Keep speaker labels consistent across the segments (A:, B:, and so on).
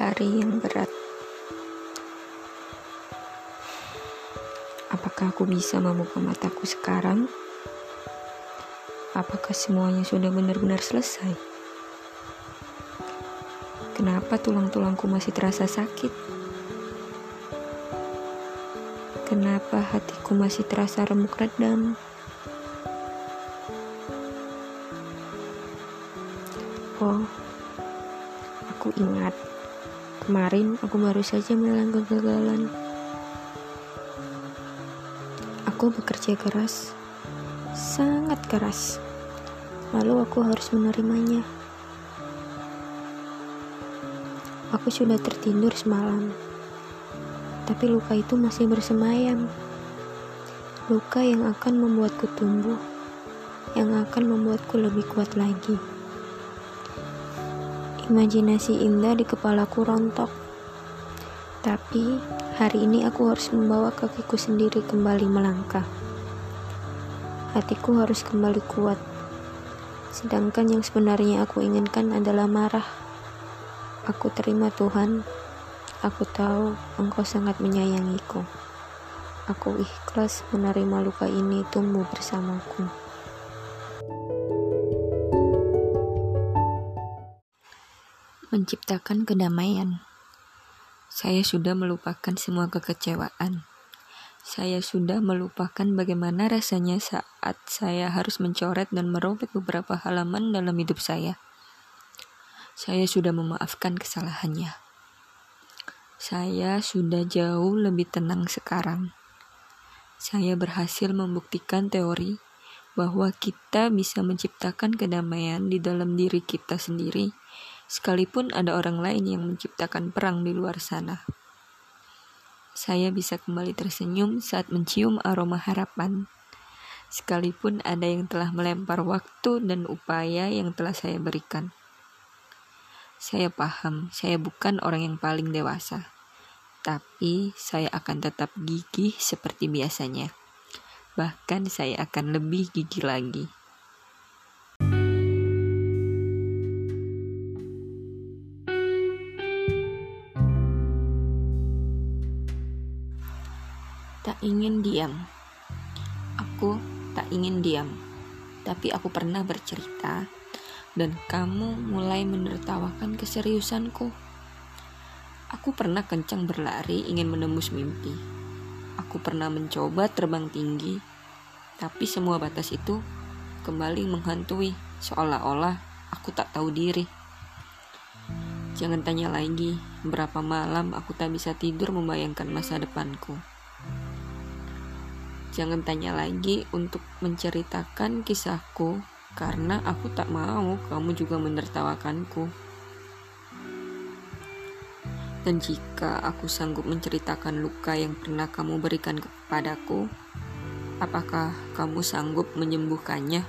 A: hari yang berat. Apakah aku bisa membuka mataku sekarang? Apakah semuanya sudah benar-benar selesai? Kenapa tulang-tulangku masih terasa sakit? Kenapa hatiku masih terasa remuk redam? Oh, aku ingat. Kemarin aku baru saja menelan kegagalan. Aku bekerja keras, sangat keras. Lalu aku harus menerimanya. Aku sudah tertidur semalam, tapi luka itu masih bersemayam. Luka yang akan membuatku tumbuh, yang akan membuatku lebih kuat lagi. Imajinasi indah di kepalaku rontok. Tapi hari ini aku harus membawa kakiku sendiri kembali melangkah. Hatiku harus kembali kuat. Sedangkan yang sebenarnya aku inginkan adalah marah. Aku terima Tuhan. Aku tahu Engkau sangat menyayangiku. Aku ikhlas menerima luka ini tumbuh bersamaku.
B: Menciptakan kedamaian. Saya sudah melupakan semua kekecewaan. Saya sudah melupakan bagaimana rasanya saat saya harus mencoret dan merobek beberapa halaman dalam hidup saya. Saya sudah memaafkan kesalahannya. Saya sudah jauh lebih tenang sekarang. Saya berhasil membuktikan teori bahwa kita bisa menciptakan kedamaian di dalam diri kita sendiri sekalipun ada orang lain yang menciptakan perang di luar sana. Saya bisa kembali tersenyum saat mencium aroma harapan, sekalipun ada yang telah melempar waktu dan upaya yang telah saya berikan. Saya paham, saya bukan orang yang paling dewasa, tapi saya akan tetap gigih seperti biasanya. Bahkan, saya akan lebih gigih lagi. Ingin diam. Aku tak ingin diam. Tapi aku pernah bercerita dan kamu mulai menertawakan keseriusanku. Aku pernah kencang berlari ingin menembus mimpi. Aku pernah mencoba terbang tinggi, tapi semua batas itu kembali menghantui seolah-olah aku tak tahu diri. Jangan tanya lagi berapa malam aku tak bisa tidur membayangkan masa depanku. Jangan tanya lagi untuk menceritakan kisahku karena aku tak mau kamu juga menertawakanku. Dan jika aku sanggup menceritakan luka yang pernah kamu berikan kepadaku, apakah kamu sanggup menyembuhkannya?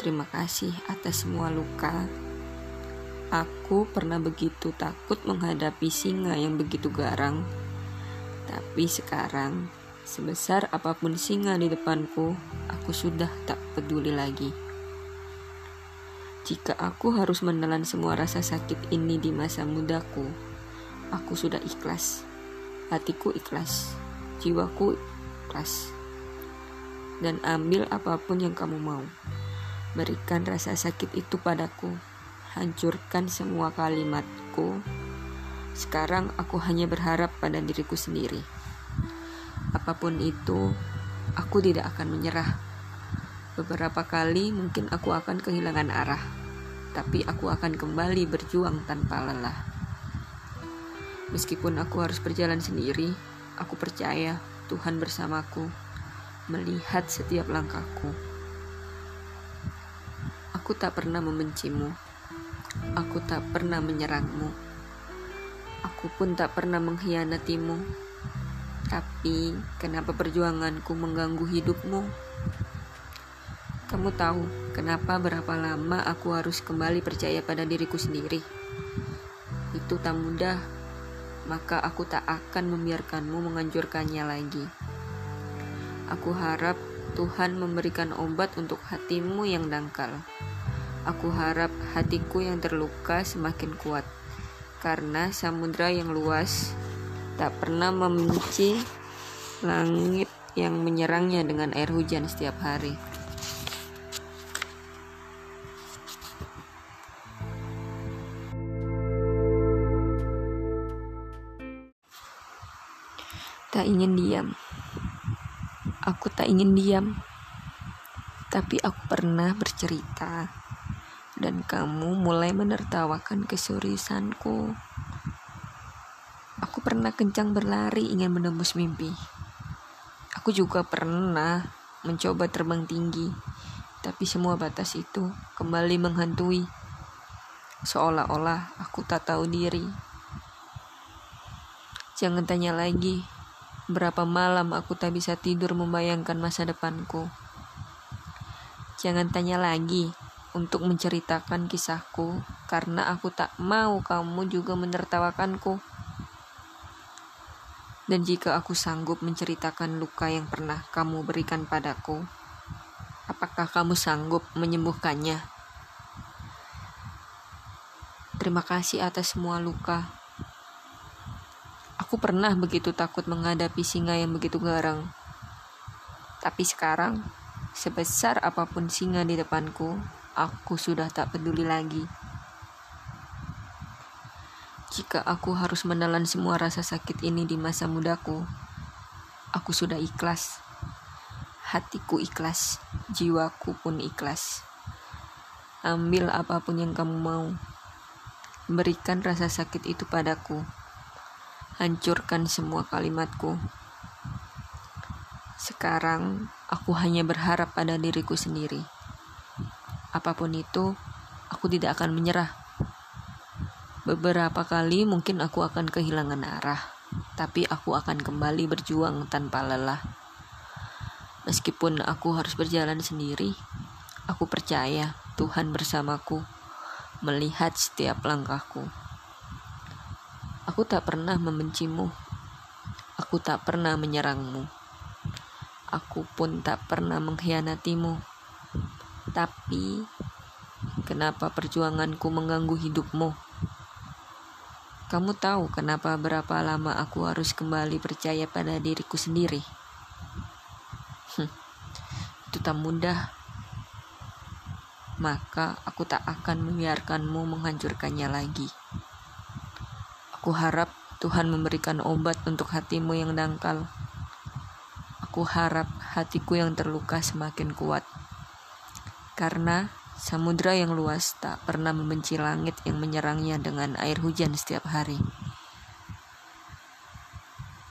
B: Terima kasih atas semua luka. Aku pernah begitu takut menghadapi singa yang begitu garang, tapi sekarang Sebesar apa pun singa di depanku, aku sudah tak peduli lagi. Jika aku harus menelan semua rasa sakit ini di masa mudaku, aku sudah ikhlas. Hatiku ikhlas, jiwaku ikhlas. Dan ambil apa pun yang kamu mau. Berikan rasa sakit itu padaku. Hancurkan semua kalimatku. Sekarang aku hanya berharap pada diriku sendiri. Apa pun itu, aku tidak akan menyerah. Beberapa kali mungkin aku akan kehilangan arah, tapi aku akan kembali berjuang tanpa lelah. Meskipun aku harus berjalan sendiri, aku percaya Tuhan bersamaku, melihat setiap langkahku. Aku tak pernah membencimu. Aku tak pernah menyerangmu. Aku pun tak pernah mengkhianatimu tapi, kenapa perjuanganku mengganggu hidupmu? Kamu tahu kenapa berapa lama aku harus kembali percaya pada diriku sendiri? Itu tak mudah, maka aku tak akan membiarkanmu menganjurkannya lagi. Aku harap Tuhan memberikan obat untuk hatimu yang dangkal. Aku harap hatiku yang terluka semakin kuat. karena samudra yang luas tak pernah membenci langit yang menyerangnya dengan air hujan setiap hari. Tak ingin diam. Aku tak ingin diam. Tapi aku pernah bercerita dan kamu mulai menertawakan keseriusanku. Pernah kencang berlari ingin menembus mimpi. Aku juga pernah mencoba terbang tinggi, tapi semua batas itu kembali menghantui. Seolah-olah aku tak tahu diri. Jangan tanya lagi, berapa malam aku tak bisa tidur membayangkan masa depanku. Jangan tanya lagi, untuk menceritakan kisahku karena aku tak mau kamu juga menertawakanku. Dan jika aku sanggup menceritakan luka yang pernah kamu berikan padaku, apakah kamu sanggup menyembuhkannya? Terima kasih atas semua luka. Aku pernah begitu takut menghadapi singa yang begitu garang. Tapi sekarang, sebesar apa pun singa di depanku, aku sudah tak peduli lagi. Jika aku harus menelan semua rasa sakit ini di masa mudaku, aku sudah ikhlas. Hatiku ikhlas, jiwaku pun ikhlas. Ambil apa pun yang kamu mau. Berikan rasa sakit itu padaku. Hancurkan semua kalimatku. Sekarang aku hanya berharap pada diriku sendiri apa pun itu, aku tidak akan menyerah. Beberapa kali mungkin aku akan kehilangan arah, tapi aku akan kembali berjuang tanpa lelah. Meskipun aku harus berjalan sendiri, aku percaya Tuhan bersamaku, melihat setiap langkahku. Aku tak pernah membencimu, aku tak pernah menyerangmu, aku pun tak pernah mengkhianatimu tapi, kenapa perjuanganku mengganggu hidupmu? Kamu tahu kenapa berapa lama aku harus kembali percaya pada diriku sendiri? Hm, itu tak mudah. Maka aku tak akan membiarkanmu menghancurkannya lagi. Aku harap Tuhan memberikan obat untuk hatimu yang dangkal. Aku harap hatiku yang terluka semakin kuat karena samudra yang luas tak pernah membenci langit yang menyerangnya dengan air hujan setiap hari.